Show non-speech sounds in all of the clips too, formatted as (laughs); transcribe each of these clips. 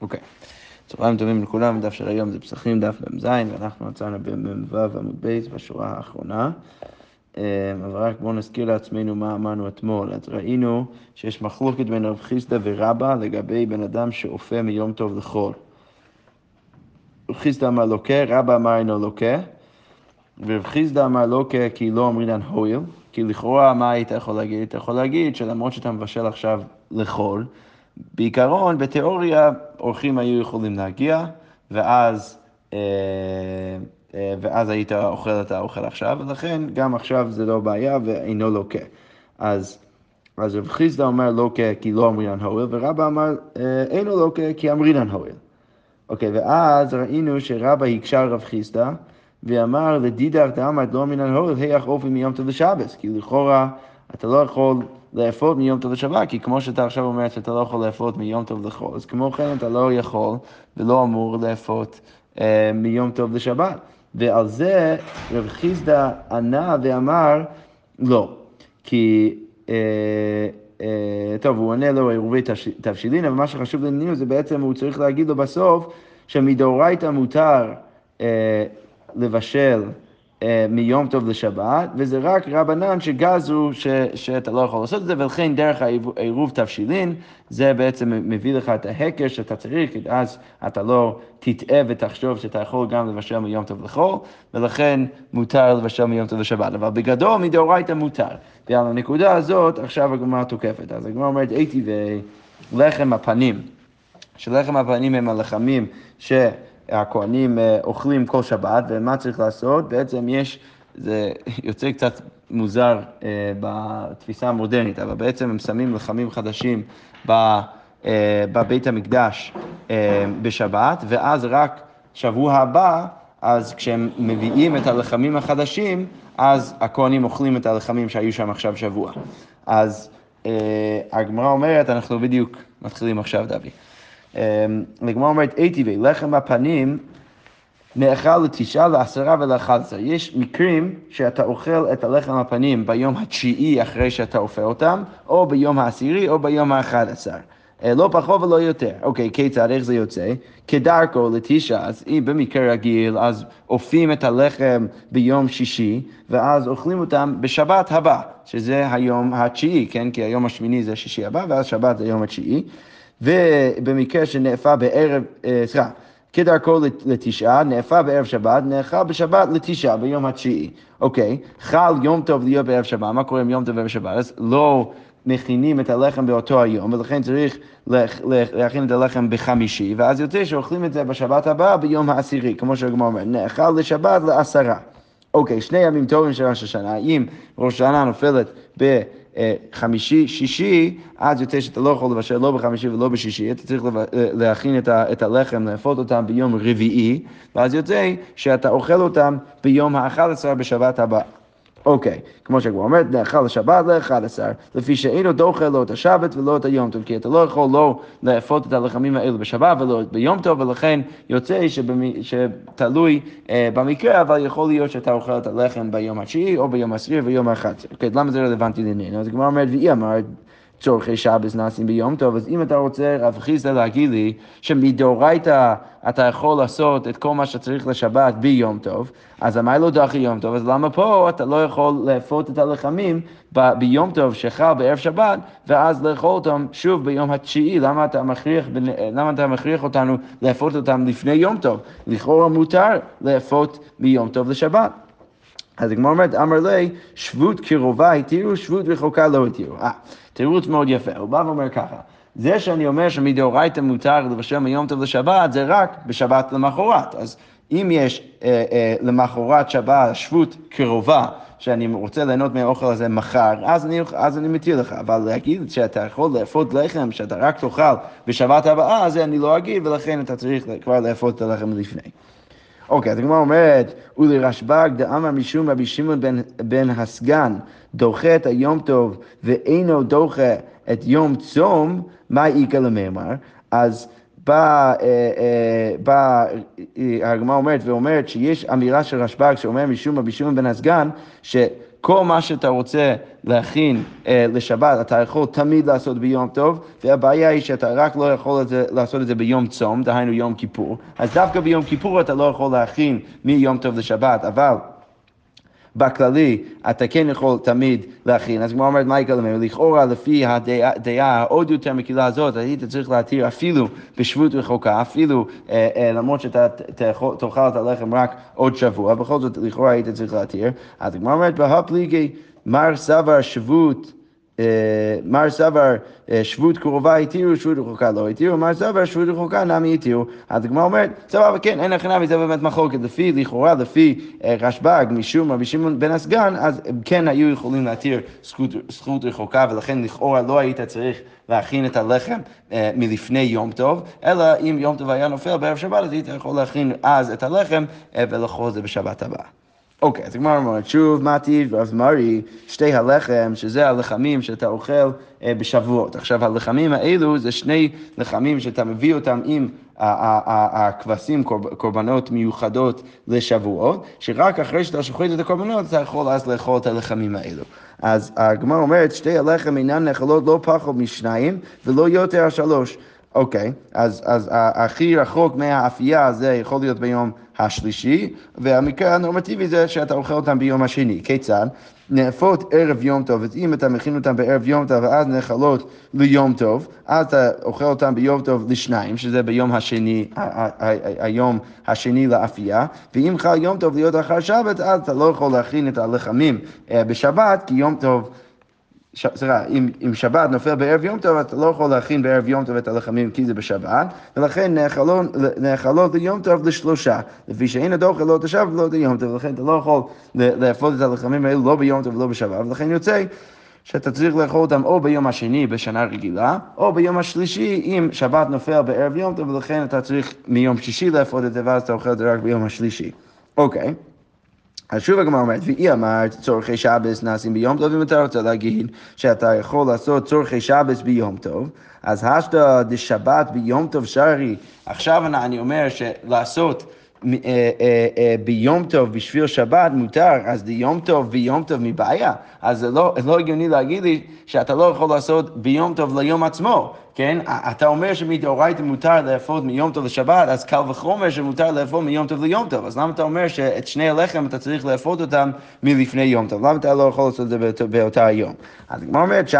אוקיי. צהריים טובים לכולם, דף של היום זה פסחים, דף מ"ז, ואנחנו מצאנו במ"ו עמוד בייס בשורה האחרונה. אמ, אבל רק בואו נזכיר לעצמנו מה אמרנו אתמול. אז ראינו שיש מחלוקת בין רב חיסדא ורבא לגבי בן אדם שאופה מיום טוב לחול. רב חיסדא אמר לוקה, רבא אמר אינו לוקה, ורב חיסדא אמר לוקה כי לא אומרינן הויל, כי לכאורה מה היית יכול להגיד? אתה יכול להגיד שלמרות שאתה מבשל עכשיו לחול, בעיקרון, בתיאוריה, אורחים היו יכולים להגיע, ואז, אה, אה, ואז היית אוכל את האוכל עכשיו, ולכן גם עכשיו זה לא בעיה ואינו לוקה. אז, אז רב חיסדא אומר לוקה כי לא אמרינן הואל, ורבא אמר אה, אינו לוקה כי אמרינן הואל. אוקיי, ואז ראינו שרבא הקשה רב חיסדא, ואמר לדידך דאמרת לא אמרינן הואל, היח אופי מיום טוב לשבס, כי לכאורה אתה לא יכול לאפות מיום טוב לשבת, כי כמו שאתה עכשיו אומר שאתה לא יכול לאפות מיום טוב לחול, אז כמו כן אתה לא יכול ולא אמור לאפות אה, מיום טוב לשבת. ועל זה רב חיסדא ענה ואמר, לא, כי... אה, אה, טוב, הוא עונה לו עירובי תבשילין, אבל מה שחשוב לעניינו זה בעצם, הוא צריך להגיד לו בסוף, שמדאורייתא מותר אה, לבשל מיום טוב לשבת, וזה רק רבנן שגזו ש, שאתה לא יכול לעשות את זה, ולכן דרך העירוב תבשילין, זה בעצם מביא לך את ההקר שאתה צריך, אז אתה לא תטעה ותחשוב שאתה יכול גם לבשל מיום טוב לחול, ולכן מותר לבשל מיום טוב לשבת, אבל בגדול מדאורייתא מותר. ועל הנקודה הזאת עכשיו הגמרא תוקפת. אז הגמרא אומרת, הייתי ולחם הפנים, שלחם הפנים הם הלחמים ש... הכהנים אה, אוכלים כל שבת, ומה צריך לעשות? בעצם יש, זה (laughs) יוצא קצת מוזר אה, בתפיסה המודרנית, אבל בעצם הם שמים לחמים חדשים ב, אה, בבית המקדש בשבת, ואז רק שבוע הבא, אז כשהם מביאים את הלחמים החדשים, אז הכהנים אוכלים את הלחמים שהיו שם עכשיו שבוע. אז הגמרא אומרת, אנחנו בדיוק מתחילים עכשיו, דוד. הגמרא אומרת, אייטיבי, לחם הפנים נאכל לתשעה, לעשרה ולאחד עשרה. יש מקרים שאתה אוכל את הלחם הפנים ביום התשיעי אחרי שאתה אופה אותם, או ביום העשירי או ביום האחד עשר. אה, לא פחות ולא יותר. אוקיי, כיצד, איך זה יוצא? כדרכו לתשעה, אז אם במקרה רגיל, אז אופים את הלחם ביום שישי, ואז אוכלים אותם בשבת הבא, שזה היום התשיעי, כן? כי היום השמיני זה שישי הבא, ואז שבת זה יום התשיעי. ובמקרה שנאפה בערב, אה, סליחה, כדרכו לתשעה, נאפה בערב שבת, נאכל בשבת לתשעה, ביום התשיעי. אוקיי, חל יום טוב להיות בערב שבת, מה קורה עם יום טוב בערב שבת? אז לא מכינים את הלחם באותו היום, ולכן צריך להכין את הלחם בחמישי, ואז יוצא שאוכלים את זה בשבת הבאה ביום העשירי, כמו שהגמר אומר, נאכל לשבת לעשרה. אוקיי, שני ימים טובים של ראש השנה, אם ראש השנה נופלת ב... חמישי, שישי, אז יוצא שאתה לא יכול לבשל לא בחמישי ולא בשישי, אתה צריך להכין את הלחם, לאפות אותם ביום רביעי, ואז יוצא שאתה אוכל אותם ביום ה-11 בשבת הבאה. אוקיי, כמו שכבר אומרת, נאכל לשבת ל-11, לפי שאינו דוחה לא את השבת ולא את היום טוב, כי אתה לא יכול לא לאפות את הלחמים האלו בשבת ולא ביום טוב, ולכן יוצא שתלוי אה, במקרה, אבל יכול להיות שאתה אוכל את הלחם ביום התשיעי או ביום העשירי וביום ה-11. אוקיי, למה זה רלוונטי לעניין? אז הגמרא אומרת, והיא אמרת, צורכי שבס נעשים ביום טוב, אז אם אתה רוצה, רב חיסדא להגיד לי שמדאורייתא אתה יכול לעשות את כל מה שצריך לשבת ביום טוב, אז אמר לו דחי יום טוב, אז למה פה אתה לא יכול לאפות את הלחמים ב- ביום טוב שחל בערב שבת, ואז לאכול אותם שוב ביום התשיעי, למה אתה מכריח, למה אתה מכריח אותנו לאפות אותם לפני יום טוב? לכאורה מותר לאפות מיום טוב לשבת. אז הגמרא אומרת, אמר לי, שבות קרובה התירו, שבות רחוקה לא התירו. תירוץ מאוד יפה, הוא בא ואומר ככה, זה שאני אומר שמדאורייתא מותר לבשל מיום טוב לשבת, זה רק בשבת למחרת. אז אם יש אה, אה, למחרת שבת שבות קרובה, שאני רוצה ליהנות מהאוכל הזה מחר, אז אני, אז אני מתיר לך. אבל להגיד שאתה יכול לאפות לחם, שאתה רק תאכל בשבת הבאה, זה אני לא אגיד, ולכן אתה צריך כבר לאפות את הלחם לפני. אוקיי, אז הגמרא אומרת, ולרשב"ג דאמר משום רבי שמעון בן, בן הסגן, דוחה את היום טוב ואינו דוחה את יום צום, מה איכא למימר? אז באה אה, בא, אה, הגמרא אומרת ואומרת שיש אמירה של רשב"ג שאומר משום רבי שמעון בן הסגן, ש... כל מה שאתה רוצה להכין אה, לשבת, אתה יכול תמיד לעשות ביום טוב, והבעיה היא שאתה רק לא יכול לזה, לעשות את זה ביום צום, דהיינו יום כיפור. אז דווקא ביום כיפור אתה לא יכול להכין מיום טוב לשבת, אבל... בכללי, אתה כן יכול תמיד להכין. אז כמו אומרת מייקל אומר, לכאורה לפי הדעה העוד יותר מקהילה הזאת, היית צריך להתיר אפילו בשבות רחוקה, אפילו אה, אה, למרות שאתה תאכל את הלחם רק עוד שבוע, בכל זאת לכאורה היית צריך להתיר. אז כמו אומרת, בהפליגי מר סבר שבות מר סבר אה, שבות קרובה התירו, שבות רחוקה לא התירו, מר סבר שבות רחוקה נמי התירו. אז הגמרא אומרת, סבבה, כן, אין הכי נמי, זה באמת מחלוקת. לפי, לכאורה, לפי אה, רשב"ג, משום רבי שמעון בן הסגן, אז כן היו יכולים להתיר זכות רחוקה, ולכן לכאורה לא היית צריך להכין את הלחם מלפני יום טוב, אלא אם יום טוב היה נופל בערב שבת, אז היית יכול להכין אז את הלחם ולאכול את זה בשבת הבאה. אוקיי, אז הגמרא אומרת, שוב, מתי רב מרי, שתי הלחם, שזה הלחמים שאתה אוכל אה, בשבועות. עכשיו, הלחמים האלו זה שני לחמים שאתה מביא אותם עם הכבשים, קורבנות מיוחדות לשבועות, שרק אחרי שאתה שוחט את הקורבנות, אתה יכול אז לאכול את הלחמים האלו. אז הגמרא אומרת, שתי הלחם אינן נאכלות לא פחות משניים ולא יותר השלוש. אוקיי, אז, אז הכי רחוק מהאפייה זה יכול להיות ביום השלישי, והמקרה הנורמטיבי זה שאתה אוכל אותם ביום השני. כיצד? נאפות ערב יום טוב, אז אם אתה מכין אותם בערב יום טוב ואז נאכלות ליום טוב, אז אתה אוכל אותם ביום טוב לשניים, שזה ביום השני, היום השני לאפייה, ואם חל יום טוב להיות אחר שבת, אז אתה לא יכול להכין את הלחמים אה, בשבת, כי יום טוב... סליחה, אם, אם שבת נופל בערב יום טוב, אתה לא יכול להכין בערב יום טוב את הלחמים כי זה בשבת, ולכן נאכלות ליום טוב לשלושה, לפי שאין הדוח לא את השבת ולא את היום טוב, ולכן אתה לא יכול לאפות את הלחמים האלו לא ביום טוב ולא בשבת, ולכן יוצא שאתה צריך לאכול אותם או ביום השני בשנה רגילה, או ביום השלישי אם שבת נופל בערב יום טוב, ולכן אתה צריך מיום שישי לאפות את זה, ואז אתה אוכל את זה רק ביום השלישי. אוקיי. Okay. אז שוב הגמרא אומרת, והיא אמרת, צורכי שבס נעשים ביום טוב, אם אתה רוצה להגיד שאתה יכול לעשות צורכי שבס ביום טוב, אז השתא דשבת ביום טוב שרי, עכשיו אני אומר שלעשות ביום טוב בשביל שבת מותר, אז ביום טוב ביום טוב מבעיה. אז זה לא, לא הגיוני להגיד לי שאתה לא יכול לעשות ביום טוב ליום עצמו. כן? אתה אומר שמדאורייתא מותר לאפות מיום טוב לשבת, אז קל וחומר שמותר לאפות מיום טוב ליום טוב. אז למה אתה אומר שאת שני הלחם אתה צריך לאפות אותם מלפני יום טוב? למה אתה לא יכול לעשות את זה באותה היום? אז הגמרא אומרת,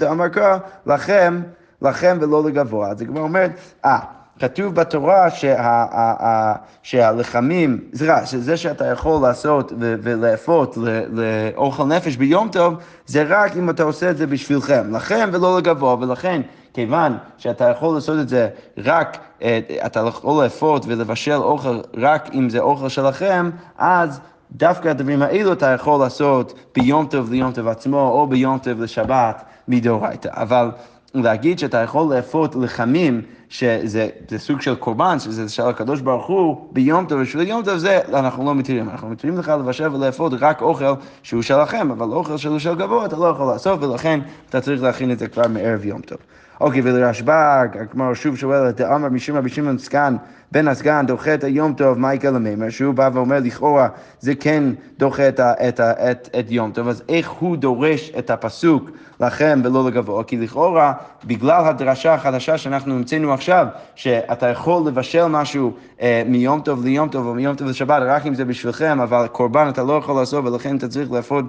תאמר כה, לכם, לכם ולא לגבוה. אז הגמרא אומרת, אה, כתוב בתורה שה, שהלחמים, סליחה, שזה שאתה יכול לעשות ולאפות לאוכל נפש ביום טוב, זה רק אם אתה עושה את זה בשבילכם, לכם ולא לגבוה, ולכן כיוון שאתה יכול לעשות את זה רק, אה, אתה יכול לאפות ולבשל אוכל רק אם זה אוכל שלכם, אז דווקא הדברים האלו אתה יכול לעשות ביום טוב ליום טוב עצמו, או ביום טוב לשבת מדאורייתא. אבל להגיד שאתה יכול לאפות לחמים, שזה סוג של קורבן, שזה של הקדוש ברוך הוא, ביום טוב בשביל יום טוב, זה אנחנו לא מתירים. אנחנו מתירים לך לבשל ולאפות רק אוכל שהוא שלכם, אבל אוכל שהוא של גבוה אתה לא יכול לעשות, ולכן אתה צריך להכין את זה כבר מערב יום טוב. אוקיי, ולרשב"ג, הגמרא שוב שואלת, דאמר משום רבי שמעון סגן, בן הסגן דוחה את היום טוב, מה יקרה למימר? שהוא בא ואומר, לכאורה זה כן דוחה את, את, את, את יום טוב, אז איך הוא דורש את הפסוק לכם ולא לגבוה? כי לכאורה, בגלל הדרשה החדשה שאנחנו המצאנו עכשיו, שאתה יכול לבשל משהו אה, מיום טוב ליום טוב או מיום טוב לשבת, רק אם זה בשבילכם, אבל קורבן אתה לא יכול לעשות ולכן אתה צריך לאפות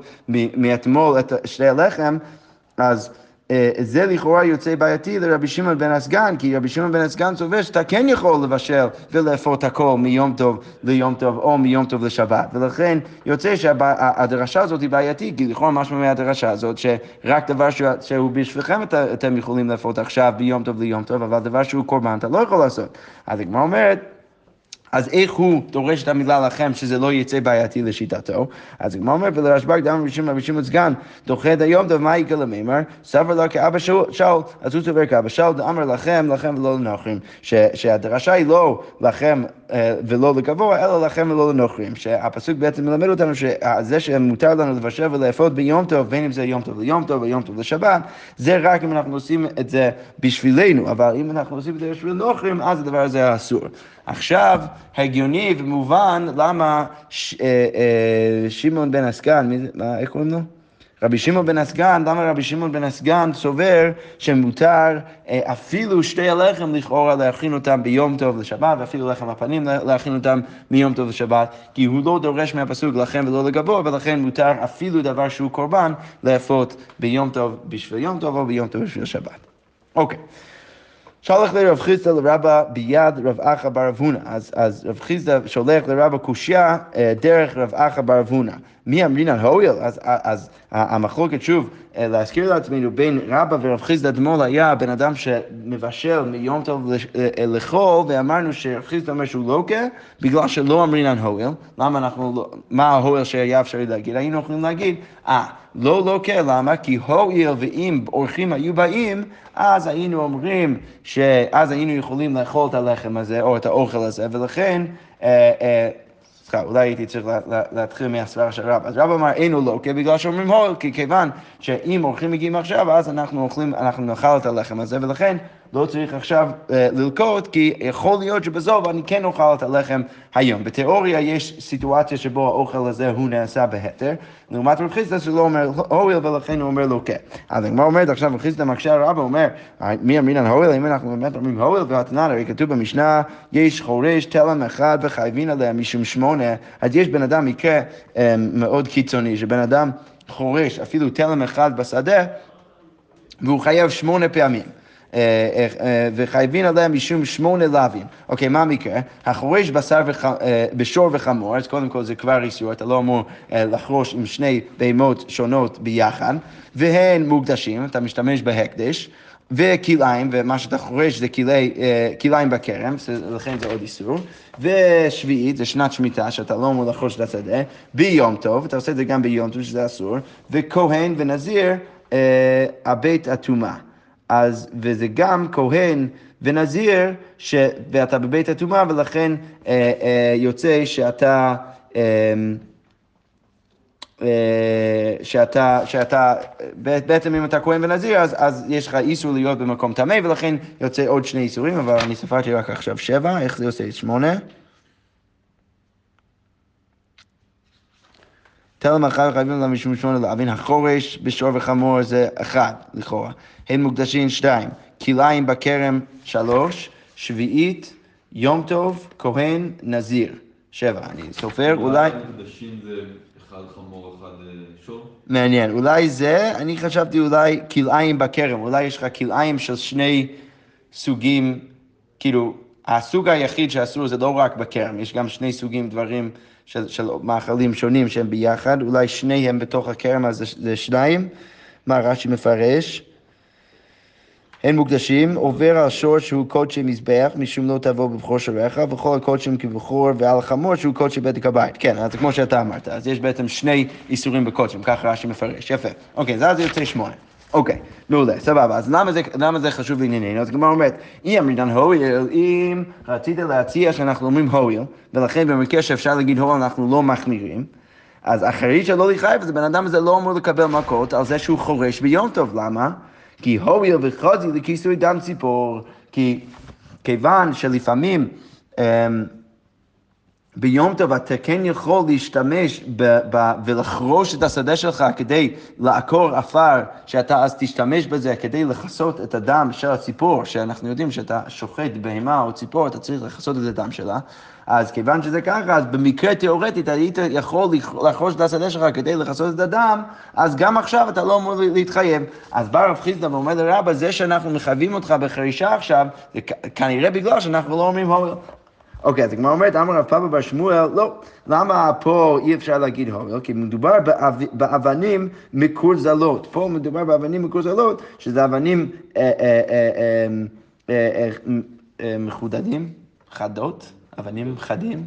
מאתמול את שתי הלחם, אז... אה, זה לכאורה יוצא בעייתי לרבי שמעון בן הסגן, כי רבי שמעון בן הסגן סובר שאתה כן יכול לבשל ולאפות הכל מיום טוב ליום טוב או מיום טוב לשבת, ולכן יוצא שהדרשה הזאת היא בעייתית, כי לכאורה משהו מהדרשה הזאת, שרק דבר שהוא בשבילכם אתם יכולים לאפות עכשיו ביום טוב ליום טוב, אבל דבר שהוא קורבן אתה לא יכול לעשות. אז הגמרא אומרת אז איך הוא דורש את המילה לכם שזה לא יצא בעייתי לשיטתו? אז הגמרא אומר, ולרשב"ג דם רבי שמעון רבי סגן, דוחה את היום, מה יקרה למימר? סבר לו כאבא שאול, אז הוא סובר כאבא שאול, דאמר לכם, לכם ולא לנוכרים. שהדרשה היא לא לכם אה, ולא לגבוה, אלא לכם ולא לנוכרים. שהפסוק בעצם מלמד אותנו שזה שמותר לנו לבשל ולאפות ביום טוב, בין אם זה יום טוב ליום טוב ויום טוב לשבת, זה רק אם אנחנו עושים את זה בשבילנו, אבל אם אנחנו עושים את זה בשביל נוכרים, אז הדבר הזה אסור. עכשיו, הגיוני ומובן למה אה, אה, שמעון בן הסגן, מי איך קוראים לו? רבי שמעון בן הסגן, למה רבי שמעון בן הסגן סובר שמותר אה, אפילו שתי הלחם לכאורה להכין אותם ביום טוב לשבת, ואפילו לחם הפנים להכין אותם מיום טוב לשבת, כי הוא לא דורש מהפסוק לכם ולא לגבור, ולכן מותר אפילו דבר שהוא קורבן לאפות ביום טוב בשביל יום טוב או ביום טוב בשביל שבת. אוקיי. שלח לרב חיסדא לרבא ביד רב אחא בר רב הונא. אז, אז רב חיסדא שולח לרבא קושייה אה, דרך רב אחא בר רב הונא. מי אמרינן הואיל? אז, אז המחלוקת שוב, להזכיר לעצמנו, בין רבא ורב חיסדא דמול היה בן אדם שמבשל מיום טוב אה, לאכול, ואמרנו שרב חיסדא אומר שהוא לוקה, בגלל שלא אמרינן הואיל. למה אנחנו, לא, מה ההואיל שהיה אפשרי להגיד? היינו יכולים להגיד, אה, לא לוקה, למה? כי הואיל ואם אורחים היו באים, אז היינו אומרים שאז היינו יכולים לאכול את הלחם הזה, או את האוכל הזה, ולכן... אה, אה, סליחה, אולי הייתי צריך להתחיל מהסברה של רב. אז רב אמר, אין הוא לוקה, בגלל שאומרים הול, כי כיוון שאם אורחים מגיעים עכשיו, אז אנחנו אוכלים, אנחנו נאכל את הלחם הזה, ולכן לא צריך עכשיו uh, ללקוט, כי יכול להיות שבזוב אני כן אוכל את הלחם היום. בתיאוריה יש סיטואציה שבו האוכל הזה הוא נעשה בהתר, לעומת רב חיסדא שלא אומר הואיל ולכן הוא אומר לוקה. אז הגמרא אומרת עכשיו, רב חיסדא מקשה רבא, אומר, מי אמרינן הואיל, אם אנחנו באמת אומרים הואיל והתנן, הרי כתוב במשנה, יש חורש תלם אחד וחייבין עליה משום שמונה, אז יש בן אדם מקרה um, מאוד קיצוני, שבן אדם חורש אפילו תלם אחד בשדה, והוא חייב שמונה פעמים. אה, אה, וחייבים עליהם משום שמונה לאווים. אוקיי, מה המקרה? החורש בשר וח... אה, בשור וחמור, אז קודם כל זה כבר איסור, אתה לא אמור לחרוש עם שני בהמות שונות ביחד, והן מוקדשים, אתה משתמש בהקדש. וכליים, ומה שאתה חורש זה כליים בכרם, לכן זה עוד איסור. ושביעית, זה שנת שמיטה, שאתה לא אמור לחרוש את השדה, ביום טוב, אתה עושה את זה גם ביום טוב, שזה אסור, וכהן ונזיר, אה, הבית הטומאה. אז, וזה גם כהן ונזיר, ש, ואתה בבית הטומאה, ולכן אה, אה, יוצא שאתה... אה, אה שאתה, שאתה, בעצם אם אתה כהן ונזיר, אז, אז יש לך איסור להיות במקום טמא, ולכן יוצא עוד שני איסורים, אבל אני ספרתי רק עכשיו שבע, איך זה עושה? שמונה? תלם אחד חייבים לה משום שמונה להבין החורש בשור וחמור זה אחד, לכאורה. הן מוקדשים שתיים, כליים בכרם שלוש, שביעית, יום טוב, כהן, נזיר. שבע, אני סופר, אולי... מוקדשים זה אחד חמור, אחד אה, שור? מעניין, אולי זה, אני חשבתי אולי כליים בכרם, אולי יש לך כליים של שני סוגים, כאילו, הסוג היחיד שאסור זה לא רק בכרם, יש גם שני סוגים דברים של, של מאכלים שונים שהם ביחד, אולי שניהם בתוך הכרם אז זה שניים, מה רש"י מפרש? הן מוקדשים, עובר על שור שהוא קודשי מזבח, משום לא תבוא בבחור שוריך, וכל הקודשים כבחור ועל החמור שהוא קודשי בדק הבית. כן, אז כמו שאתה אמרת, אז יש בעצם שני איסורים בקודשים, ככה רש"י מפרש, יפה. אוקיי, אז זה יוצא שמונה. אוקיי, מעולה, סבבה. אז למה זה, למה זה חשוב לענייננו? אז הגמרא אומרת, אי אמרינן הואיל, אם רצית להציע שאנחנו אומרים הואיל, ולכן במקרה שאפשר להגיד הואיל אנחנו לא מחמירים, אז אחרי שלא לחייב, אז הבן אדם הזה לא אמור לקבל מכות על זה שהוא חורש ביום טוב, למה? כי הואיל וחזי לכיסוי דם ציפור, כי כיוון שלפעמים אמ, ביום טוב אתה כן יכול להשתמש ב- ב- ולחרוש את השדה שלך כדי לעקור עפר, שאתה אז תשתמש בזה כדי לכסות את הדם של הציפור, שאנחנו יודעים שאתה שוחט בהמה או ציפור, אתה צריך לכסות את הדם שלה. אז כיוון שזה ככה, אז במקרה תיאורטית היית יכול לחרוש את השדה שלך כדי לכסות את הדם, אז גם עכשיו אתה לא אמור להתחייב. אז בא רב חיסדא ואומר לרבא, זה שאנחנו מחייבים אותך בחרישה עכשיו, זה כנראה בגלל שאנחנו לא אומרים. אוקיי, אז הגמרא אומרת, אמר רב פאבא בר שמואל, לא, למה פה אי אפשר להגיד הואיל? כי מדובר באבנים מקורזלות. פה מדובר באבנים מקורזלות, שזה אבנים אה, אה, אה, מחודדים, חדות, אבנים חדים,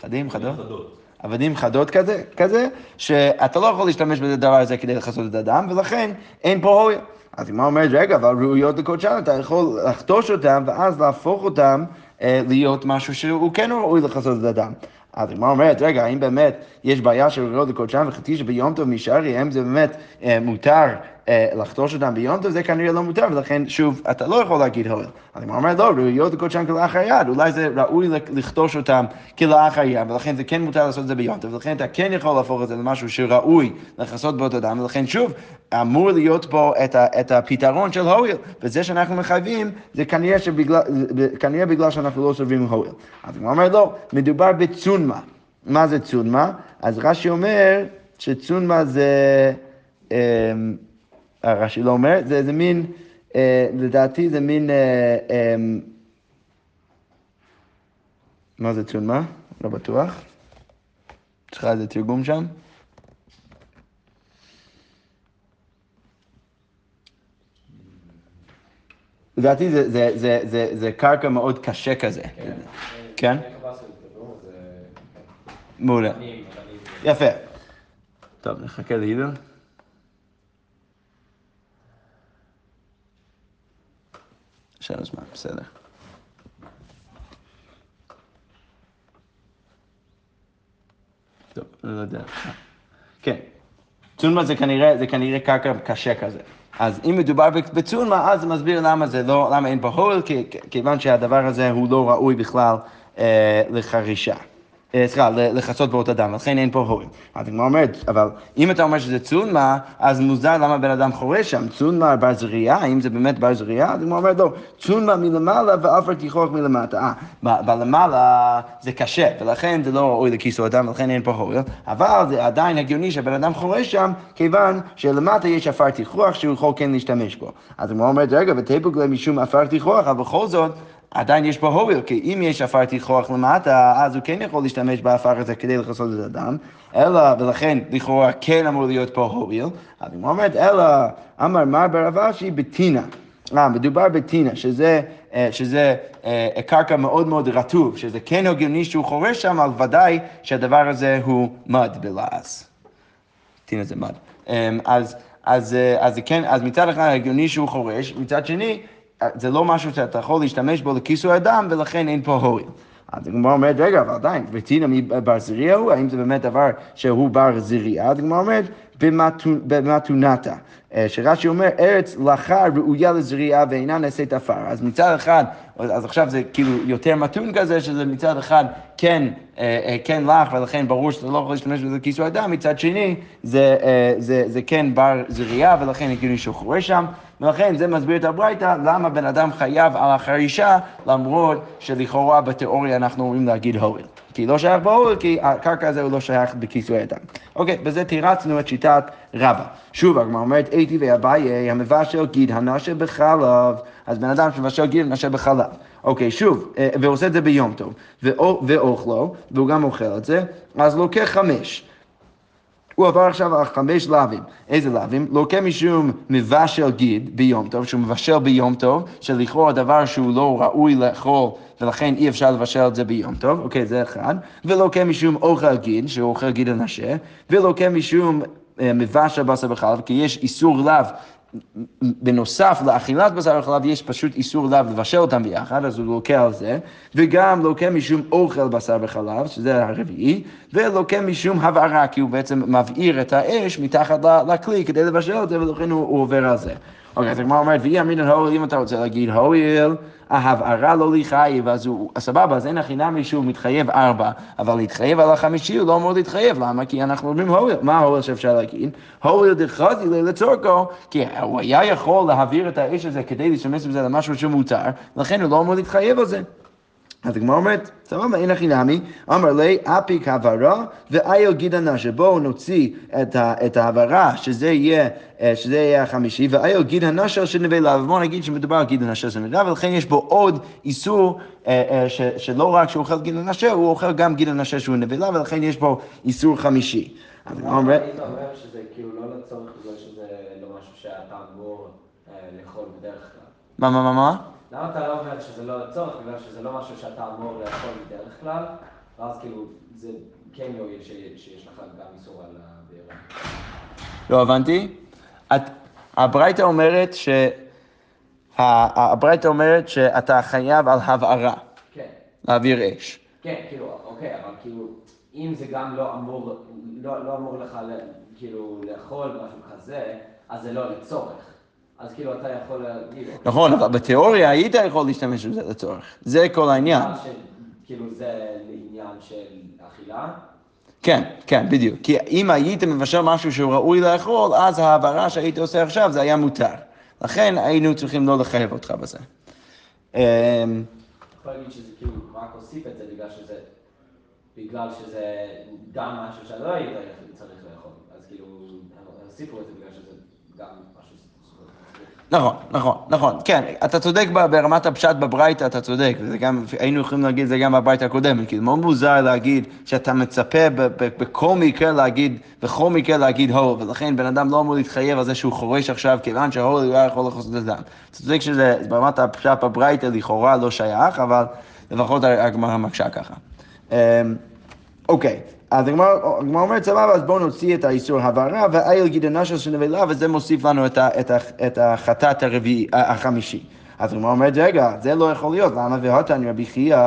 חדים, חדות. אבנים חדות כזה, כזה, שאתה לא יכול להשתמש בדבר הזה כדי לכסות את הדם, ולכן אין פה הואיל. אז הגמרא אומרת, רגע, אבל ראויות לקודשן, אתה יכול לחתוש אותם, ואז להפוך אותם להיות משהו שהוא כן ראוי לכסות את הדם. אז הגמרא אומרת, רגע, האם באמת יש בעיה של ראויות לקודשן וחצי שביום טוב משארי, האם זה באמת אה, מותר אה, לחתוש אותם ביום טוב, זה כנראה לא מותר, ולכן שוב, אתה לא יכול להגיד הואל. הוא אומר, לא, ראויות לקודשן כלאחר יד, אולי זה ראוי לכתוש אותם כלאחר יד, ולכן זה כן מותר לעשות את זה ביום טוב, ולכן אתה כן יכול להפוך את זה למשהו שראוי לכסות באותו דם, ולכן שוב, אמור להיות פה את, ה, את הפתרון של הואל, וזה שאנחנו מחייבים, זה כנראה, שבגלל, כנראה בגלל שאנחנו לא סובבים הואל. אז הוא אומר, לא, מדובר בצונמה. מה זה צונמה? אז רש"י אומר שצונמה זה... אמ, רש"י לא אומר, זה, זה מין, אה, לדעתי זה מין, אה, אה, מה זה צונמה? לא בטוח. יש לך איזה תרגום שם? לדעתי זה, זה, זה, זה, זה קרקע מאוד קשה כזה. כן? מעולה. יפה. טוב, נחכה להידל. יש לנו זמן, בסדר. טוב, לא יודע. כן. צונמה זה כנראה, זה כנראה קרקע קשה כזה. אז אם מדובר בצונמה, אז זה מסביר למה זה לא, למה אין פה הול, כיוון שהדבר הזה הוא לא ראוי בכלל אה, לחרישה. אה, סליחה, לכסות באות אדם, לכן אין פה הורים. אז הגמרא אומרת, אבל אם אתה אומר שזה צונמה, אז מוזר למה בן אדם חורש שם, צונמה בר זריעה, האם זה באמת בר זריעה? אז הגמרא אומרת, לא, צונמה מלמעלה ואף רק תיכוח מלמטה. אה, בלמעלה זה קשה, ולכן זה לא ראוי לכיסו אדם, ולכן אין פה הורים, אבל זה עדיין הגיוני שהבן אדם חורש שם, כיוון שלמטה יש עפר תיכוח שהוא יכול כן להשתמש בו. אז הגמרא אומרת, רגע, ותיפוק להם משום עפר תיכוח, אבל בכל זאת, עדיין יש בו הוביל, כי אם יש עפר תיכוח למטה, אז הוא כן יכול להשתמש בעפר הזה כדי לכסות את הדם, אלא, ולכן לכאורה כן אמור להיות פה הוביל, אז היא אומרת, אלא, אמר מר ברבשי בטינה. אה, מדובר בטינה, שזה, אה, שזה אה, קרקע מאוד מאוד רטוב, שזה כן הגיוני שהוא חורש שם, אבל ודאי שהדבר הזה הוא מד בלעז. טינה זה מד. אמ, אז, אז, אה, אז, כן, אז מצד אחד הגיוני שהוא חורש, מצד שני, זה לא משהו שאתה יכול להשתמש בו לכיסוי הדם, ולכן אין פה הועיל. אז הגמרא אומרת, רגע, אבל עדיין, וטינה מבר זריע הוא, האם זה באמת דבר שהוא בר זריעה? אז הגמרא אומרת, במתונתה. אה, שרש"י אומר, ארץ לחה ראויה לזריעה ואינה נעשית עפר. אז מצד אחד, אז עכשיו זה כאילו יותר מתון כזה, שזה מצד אחד כן, אה, אה, כן לך, ולכן ברור שאתה לא יכול להשתמש בזה כיסוי אדם, מצד שני, זה, זה, זה כן בר זריעה, ולכן הגיוני שהוא חורש שם. ולכן זה מסביר את הברייתא, למה בן אדם חייב על החרישה, למרות שלכאורה בתיאוריה אנחנו אומרים להגיד הועיל. כי לא שייך בהועיל, כי הקרקע הזה הוא לא שייך בכיסוי אדם. אוקיי, בזה תירצנו את שיטת רבא. שוב, הגמרא אומרת, הייתי ואביי, המבשל גיד הנשה בחלב, אז בן אדם שמבשל גיד הנשה בחלב. אוקיי, שוב, אה, ועושה את זה ביום טוב, ואוכלו, והוא גם אוכל את זה, אז לוקח חמש. הוא עבר עכשיו על חמש לאווים. איזה לאווים? לוקה משום מבשל גיד ביום טוב, שהוא מבשל ביום טוב, שלכאורה דבר שהוא לא ראוי לאכול, ולכן אי אפשר לבשל את זה ביום טוב, אוקיי, זה אחד. ולוקה משום אוכל גיד, שהוא אוכל גיד הנשה, ולוקה משום אה, מבשל בשר בחלב, כי יש איסור לאו בנוסף לאכילת בשר וחלב יש פשוט איסור לאו לבשל אותם ביחד, אז הוא לוקה על זה, וגם לוקה משום אוכל בשר וחלב, שזה הרביעי, ולוקה משום הבערה, כי הוא בעצם מבעיר את האש מתחת לכלי כדי לבשל את זה, ולכן הוא, הוא עובר על זה. אוקיי, אז הגמרא אומרת, ואי אמרינן הואיל, אם אתה רוצה להגיד הואיל, ההבערה לא לחייב, אז הוא, סבבה, אז אין הכי נמי שהוא מתחייב ארבע, אבל להתחייב על החמישי הוא לא אמור להתחייב, למה? כי אנחנו אומרים הואיל, מה הואיל שאפשר להגיד? הואיל דחזי לצורכו, כי הוא היה יכול להעביר את האש הזה כדי להשתמש בזה למשהו שמותר, לכן הוא לא אמור להתחייב על זה. אז הגמרא אומרת, סבבה, אין הכי נמי, אמר לי, אפיק הבהרה ואיל גידנה, שבואו נוציא את, את ההבהרה, שזה יהיה, אה, שזה יהיה החמישי, ואיל גיד הנשל של נבלה, ובואו נגיד שמדובר על גיד הנשל של נבלה, ולכן יש בו עוד איסור, אה, אה, ש, שלא רק שהוא אוכל גיד הנשל, הוא אוכל גם גיד הנשל שהוא נבלה, ולכן יש בו איסור חמישי. אז הגמרא אומרת... היית אומר שזה כאילו לא לצורך בגלל שזה לא משהו שאתה אמור לאכול בדרך כלל. מה, מה, מה, מה? למה אתה לא אומר שזה לא לצורך, בגלל שזה לא משהו שאתה אמור לאכול בדרך כלל, ואז כאילו זה כן יועיל שיש לך גם איסור על הבארה. לא הבנתי. הברייתא אומרת ש... הברייתא אומרת שאתה חייב על הבערה. כן. להעביר אש. כן, כאילו, אוקיי, אבל כאילו, אם זה גם לא אמור, לא, לא אמור לך כאילו לאכול משהו כזה, אז זה לא לצורך. אז כאילו אתה יכול להגיד... נכון, אבל בתיאוריה היית יכול להשתמש בזה לצורך. זה כל העניין. כאילו זה לעניין של אכילה. כן, כן, בדיוק. כי אם היית מבשל משהו שהוא ראוי לאכול, אז ההעברה שהיית עושה עכשיו זה היה מותר. לכן היינו צריכים לא לחייב אותך בזה. אמ, יכול להגיד שזה כאילו רק הוסיף את זה בגלל שזה, בגלל שזה גם משהו שלא היית צריך לאכול. אז כאילו, הוסיפו את זה בגלל שזה גם משהו. נכון, נכון, נכון, כן, אתה צודק ברמת הפשט בברייתא, אתה צודק, וזה גם, היינו יכולים להגיד את זה גם בברייתא הקודמת, כי זה מאוד מוזר להגיד שאתה מצפה בכל מקרה להגיד, בכל מקרה להגיד הו, ולכן בן אדם לא אמור להתחייב על זה שהוא חורש עכשיו, כיוון שההו לא יכול לחסות את הדם. אתה צודק שזה ברמת הפשט בברייתא לכאורה לא שייך, אבל לפחות הגמרא מקשה ככה. אמ, אוקיי, אז הגמרא אומרת, סבבה, אז בואו נוציא את האיסור הבהרה, ואיל גידנה של נבלה, וזה מוסיף לנו את, ה, את, ה, את החטאת הרביעי, החמישי. אז הגמרא אומרת, רגע, זה לא יכול להיות, למה והותן רבי חייא,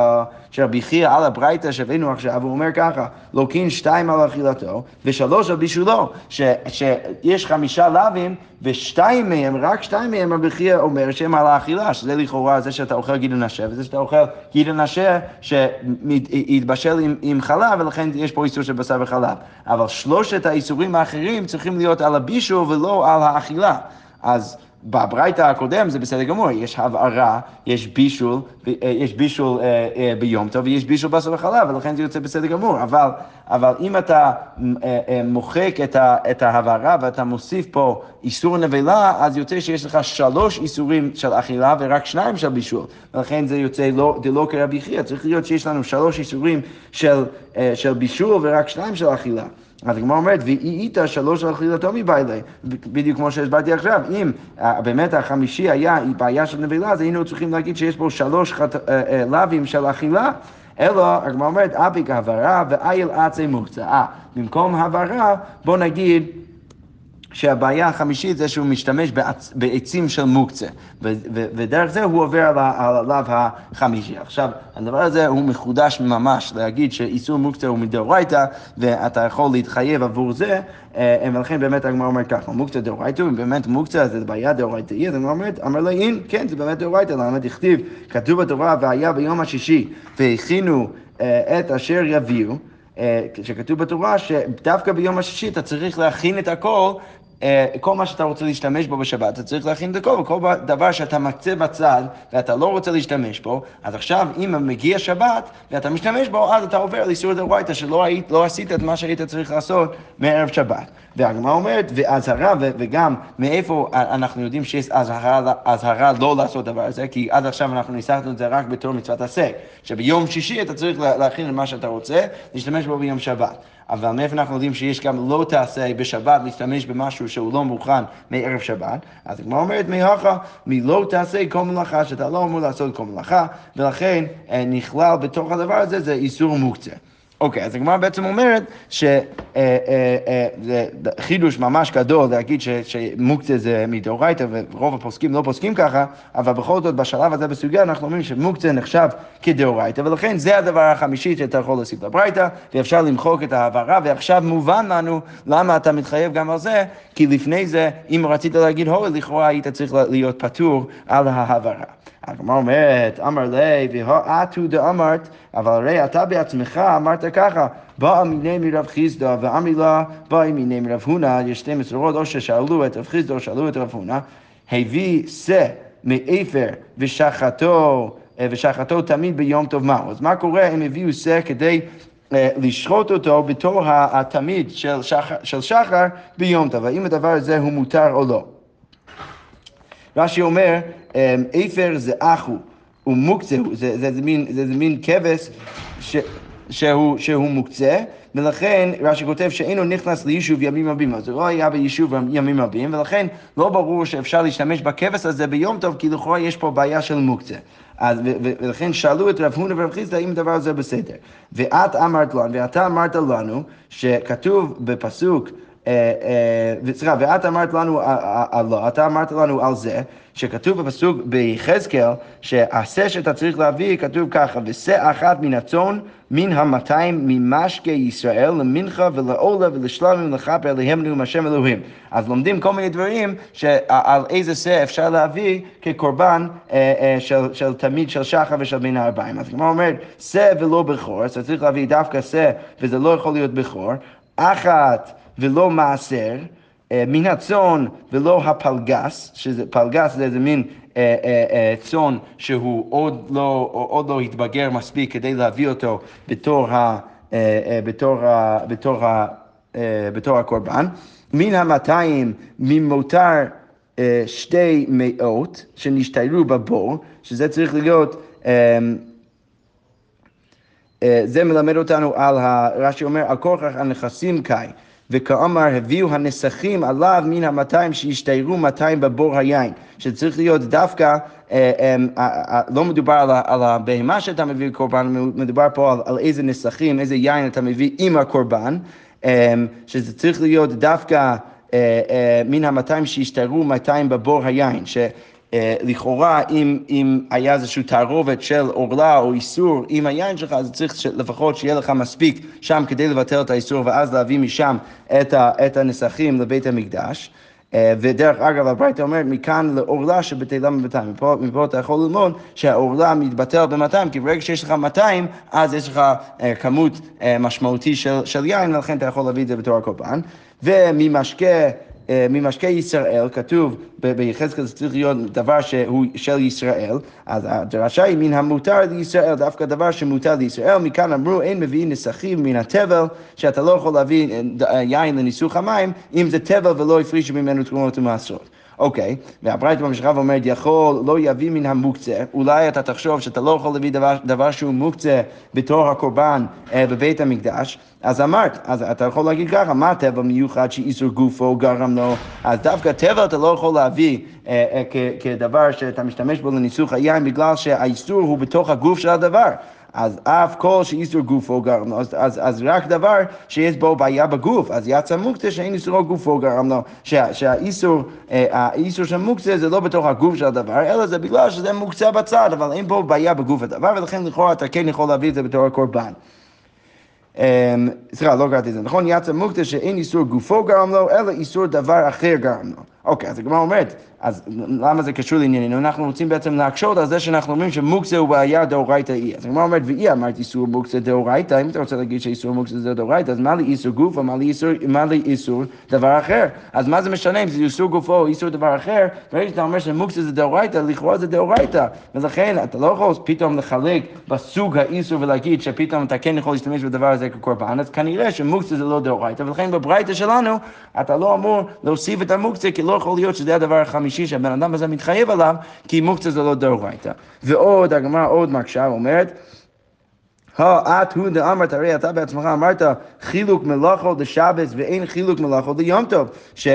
שרבי חייא על הברייתא שהבאנו עכשיו, הוא אומר ככה, לוקין שתיים על אכילתו, ושלוש על בישולו, ש, שיש חמישה לאווים, ושתיים מהם, רק שתיים מהם רבי חייא אומר שהם על האכילה, שזה לכאורה זה שאתה אוכל גידל נשה, וזה שאתה אוכל גידל נשה שיתבשל עם, עם חלב, ולכן יש פה איסור של בשר וחלב. אבל שלושת האיסורים האחרים צריכים להיות על הבישול ולא על האכילה. אז בברייתא הקודם זה בסדר גמור, יש הבערה, יש בישול, אה, יש בישול אה, אה, ביום טוב ויש בישול בשר וחלב, ולכן זה יוצא בסדר גמור. אבל, אבל אם אתה אה, אה, מוחק את, ה, את ההבערה ואתה מוסיף פה איסור נבלה, אז יוצא שיש לך שלוש איסורים של אכילה ורק שניים של בישול. ולכן זה יוצא לא, דלא כרבי חייא, צריך להיות שיש לנו שלוש איסורים של, אה, של בישול ורק שניים של אכילה. אז הגמרא אומרת, ואי איתה שלוש אכילתו מבעילי, בדיוק כמו שהסברתי עכשיו, אם אה, באמת החמישי היה בעיה של נבלה, אז היינו צריכים להגיד שיש פה שלוש אה, אה, לאווים של אכילה, אלא הגמרא אומרת, אפיק הבהרה ואיל עצי מוקצה. במקום הבהרה, בוא נגיד שהבעיה החמישית זה שהוא משתמש בעצ... בעצים של מוקצה, ודרך זה הוא עובר על, הלאו החמישי. עכשיו, הדבר הזה הוא מחודש ממש, להגיד שאיסור מוקצה הוא מדאורייתא, ואתה יכול להתחייב עבור זה, אה, ולכן באמת הגמרא אומרת ככה, מוקצה דאורייתא, אם באמת מוקצה זה בעיה דאורייתאית, אז הגמרא אומרת, אמר לה אין, כן, זה באמת דאורייתא, למה דכתיב, כתוב בתורה, והיה ביום השישי, והכינו אה, את אשר יביאו. אה, שכתוב בתורה שדווקא ביום השישי אתה צריך להכין את הכל, כל מה שאתה רוצה להשתמש בו בשבת, אתה צריך להכין את הכל, וכל דבר שאתה מקצה בצד ואתה לא רוצה להשתמש בו, אז עכשיו אם מגיע שבת ואתה משתמש בו, אז אתה עובר לאיסור דאורייתא שלא היית, לא עשית את מה שהיית צריך לעשות מערב שבת. והגמרא אומרת, ואזהרה, וגם מאיפה אנחנו יודעים שיש אזהרה, אזהרה לא לעשות דבר הזה, כי עד עכשיו אנחנו ניסחנו את זה רק בתור מצוות עשה, שביום שישי אתה צריך לה- להכין את מה שאתה רוצה, להשתמש בו ביום שבת. אבל מאיפה אנחנו יודעים שיש גם לא תעשה בשבת להשתמש במשהו שהוא לא מוכן מערב שבת? אז הגמרא אומרת מהכה, מלא תעשה כל מלאכה, שאתה לא אמור לעשות כל מלאכה, ולכן אה, נכלל בתוך הדבר הזה זה איסור מוקצה. אוקיי, אז הגמרא בעצם אומרת שזה חידוש ממש גדול להגיד שמוקצה זה מדאורייתא ורוב הפוסקים לא פוסקים ככה, אבל בכל זאת בשלב הזה בסוגיה אנחנו אומרים שמוקצה נחשב כדאורייתא, ולכן זה הדבר החמישי שאתה יכול להוסיף לברייתא, ואפשר למחוק את ההעברה, ועכשיו מובן לנו למה אתה מתחייב גם על זה, כי לפני זה, אם רצית להגיד הוי, לכאורה היית צריך להיות פטור על ההעברה. הגמרא אומרת, אמר לי, והאטו דאמרת, אבל הרי אתה בעצמך אמרת ככה, באה מיני מרב חיסדא, ואמרי לה, באי מיני מרב הונא, יש שתי מסורות, או ששאלו את רב חיסדא, או שאלו את רב הונא, הביא שא מאפר ושחטו, אה, ושחטו תמיד ביום טוב מהו. אז מה קורה אם הביאו שא כדי אה, לשחוט אותו בתור התמיד של שחר, של שחר ביום טוב, האם הדבר הזה הוא מותר או לא? רש"י אומר, אמ, אפר זה אחו, הוא מוקצה, הוא- זה, זה, זה, מין, זה, זה מין כבש ש, שהוא, שהוא מוקצה, ולכן רש"י כותב שאינו נכנס ליישוב ימים רבים, אז הוא לא היה ביישוב ימים רבים, ולכן לא ברור שאפשר להשתמש בכבש הזה ביום טוב, כי לכאורה יש פה בעיה של מוקצה. אז, ו- ו- ולכן שאלו את רב הונא ורב חיסדא אם הדבר הזה בסדר. ואת אמרת לנו, ואתה אמרת לנו, שכתוב בפסוק, אה, אה, וסליחה, ואת אמרת לנו, אה, לא, אתה אמרת לנו על זה, שכתוב בפסוק ביחזקאל, שהשה שאתה צריך להביא, כתוב ככה, ושה אחת מן הצאן, מן המאתיים, ממשקי ישראל, למנחה ולעולה ולשלמים ולכפר עליהם נאום השם אלוהים. אז לומדים כל מיני דברים שעל איזה שה אפשר להביא כקורבן של, של תמיד של שחר ושל בין הארבעים. אז כמו אומרת, שה ולא בכור, אז אתה צריך להביא דווקא שה, וזה לא יכול להיות בכור, אחת ולא מעשר. אה, מן הצאן ולא הפלגס, שזה פלגס זה איזה מין אה, אה, אה, צאן שהוא עוד לא, עוד לא התבגר מספיק כדי להביא אותו בתור, ה, אה, אה, בתור, ה, בתור, ה, בתור הקורבן. מן המאתיים ממותר שתי מאות שנשתיירו בבור, שזה צריך להיות אה, זה מלמד אותנו על, רש"י אומר, על כורכך הנכסים קאי. וכאמר, הביאו הנסכים עליו מן המאתיים שהשתיירו מאתיים בבור היין. שצריך להיות דווקא, אה, אה, אה, לא מדובר על, הבהמה שאתה מביא קורבן, מדובר פה על, איזה נסכים, איזה יין אתה מביא עם הקורבן, אה, שזה צריך להיות דווקא מן המאתיים שהשתיירו מאתיים בבור היין. אה, לכאורה, אם, אם היה איזושהי תערובת של עורלה או איסור עם היין שלך, אז צריך לפחות שיהיה לך מספיק שם כדי לבטל את האיסור, ואז להביא משם את, ה, את הנסכים לבית המקדש. אה, ודרך אגב, הברייתא אומרת, מכאן לעורלה שבטלה מ-200. מפה, מפה אתה יכול ללמוד שהעורלה מתבטל ב-200, כי ברגע שיש לך 200, אז יש לך אה, כמות אה, משמעותי של, של יין, ולכן אתה יכול להביא את זה בתור הקורבן. וממשקה... אה, ממשקי ישראל, כתוב ביחזקאל זה צריך להיות דבר שהוא של ישראל, אז הדרשה היא מן המותר לישראל, דווקא דבר שמותר לישראל, מכאן אמרו אין מביאים נסכים מן התבל, שאתה לא יכול להביא אה, אה, יין לניסוך המים, אם זה תבל ולא הפרישו ממנו תרומות ומעשרות. אוקיי, והברייתא ממשיכה ואומרת, יכול לא יביא מן המוקצה, אולי אתה תחשוב שאתה לא יכול להביא דבר, דבר שהוא מוקצה בתור הקורבן אה, בבית המקדש, אז אמרת, אז אתה יכול להגיד ככה, מה טבע מיוחד שאיסור גופו גרם לו, אז דווקא טבע אתה לא יכול להביא אה, אה, כ- כדבר שאתה משתמש בו לניסוך היין, בגלל שהאיסור הוא בתוך הגוף של הדבר. אז אף כל שאיסור גופו גרם לו, אז, אז, אז רק דבר שיש בו בעיה בגוף, אז יצא מוקצה שאין איסורו גופו גרם לו, שה, שהאיסור, אה, האיסור של מוקצה זה לא בתוך הגוף של הדבר, אלא זה בגלל שזה מוקצה בצד, אבל אין בו בעיה בגוף הדבר, ולכן לכאורה אתה כן יכול להביא את זה בתור הקורבן. אמ, סליחה, לא קראתי את זה, נכון? יצא מוקטה שאין איסור גופו גרם לו, אלא איסור דבר אחר גרם לו. אוקיי, אז הגמרא אומרת, אז למה זה קשור לענייננו? אנחנו רוצים בעצם להקשות על זה שאנחנו אומרים שמוקצה הוא בעיה דאורייתא היא. אז הגמרא אומרת, ואי אמרת איסור מוקצה דאורייתא, אם אתה רוצה להגיד שאיסור מוקצה זה דאורייתא, אז מה לי איסור גופו, מה לי איסור, מה לי איסור דבר אחר? אז מה זה משנה אם זה איסור גופו או איסור דבר אחר? ברגע שאתה אומר שמוקצה זה דאורייתא, לכאורה זה דאורייתא. ולכן אתה לא יכול פתאום לחלק בסוג האיסור ולהגיד שפתאום אתה כן יכול להשתמש בדבר הזה כקורבן, אז כנראה שמוקצה זה לא דאורייתא, ולכן בברייתא שלנו אתה לא אמור להוסיף את המוקצה, כי לא יכול להיות שזה הדבר החמישי שהבן אדם הזה מתחייב עליו, כי מוקצה זה לא דאורייתא. ועוד, הגמרא עוד מקשה, אומרת, האת הוא דאמרת, הרי אתה בעצמך אמרת חילוק מלאכות לשבץ ואין חילוק מלאכות ליום טוב. ש,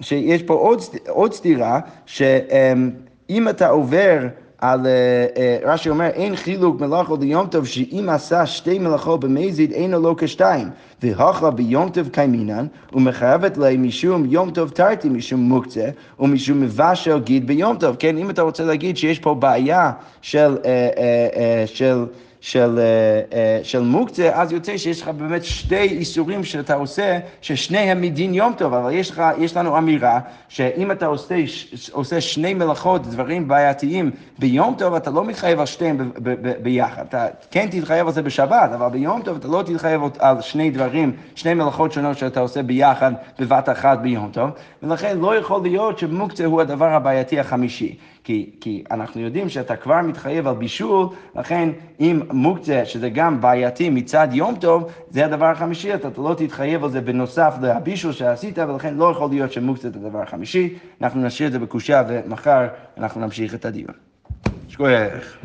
שיש פה עוד, עוד סתירה, שאם אתה עובר על, אה, אה, רש"י אומר, אין חילוק מלאכות ליום טוב, שאם עשה שתי מלאכות במזיד, אינו לו כשתיים. והכה ביום טוב קיימינן, ומחייבת להם משום יום טוב תרתי, משום מוקצה, ומשום מבשל גיד ביום טוב. כן, אם אתה רוצה להגיד שיש פה בעיה של, אה, של של, אה, אה, של מוקצה, אז יוצא שיש לך באמת שתי איסורים שאתה עושה, ששניהם מדין יום טוב, אבל יש, לך, יש לנו אמירה שאם אתה עושה, עושה שני מלאכות, דברים בעייתיים ביום טוב, אתה לא מתחייב על שתיהם ב, ב, ב, ביחד. אתה כן תתחייב על זה בשבת, אבל ביום טוב אתה לא תתחייב על שני דברים, שני מלאכות שונות שאתה עושה ביחד בבת אחת ביום טוב, ולכן לא יכול להיות שמוקצה הוא הדבר הבעייתי החמישי. כי, כי אנחנו יודעים שאתה כבר מתחייב על בישול, לכן אם מוקצה, שזה גם בעייתי מצד יום טוב, זה הדבר החמישי, אתה לא תתחייב על זה בנוסף לבישול שעשית, ולכן לא יכול להיות שמוקצה זה הדבר החמישי. אנחנו נשאיר את זה בקושייה ומחר אנחנו נמשיך את הדיון. שכוייך.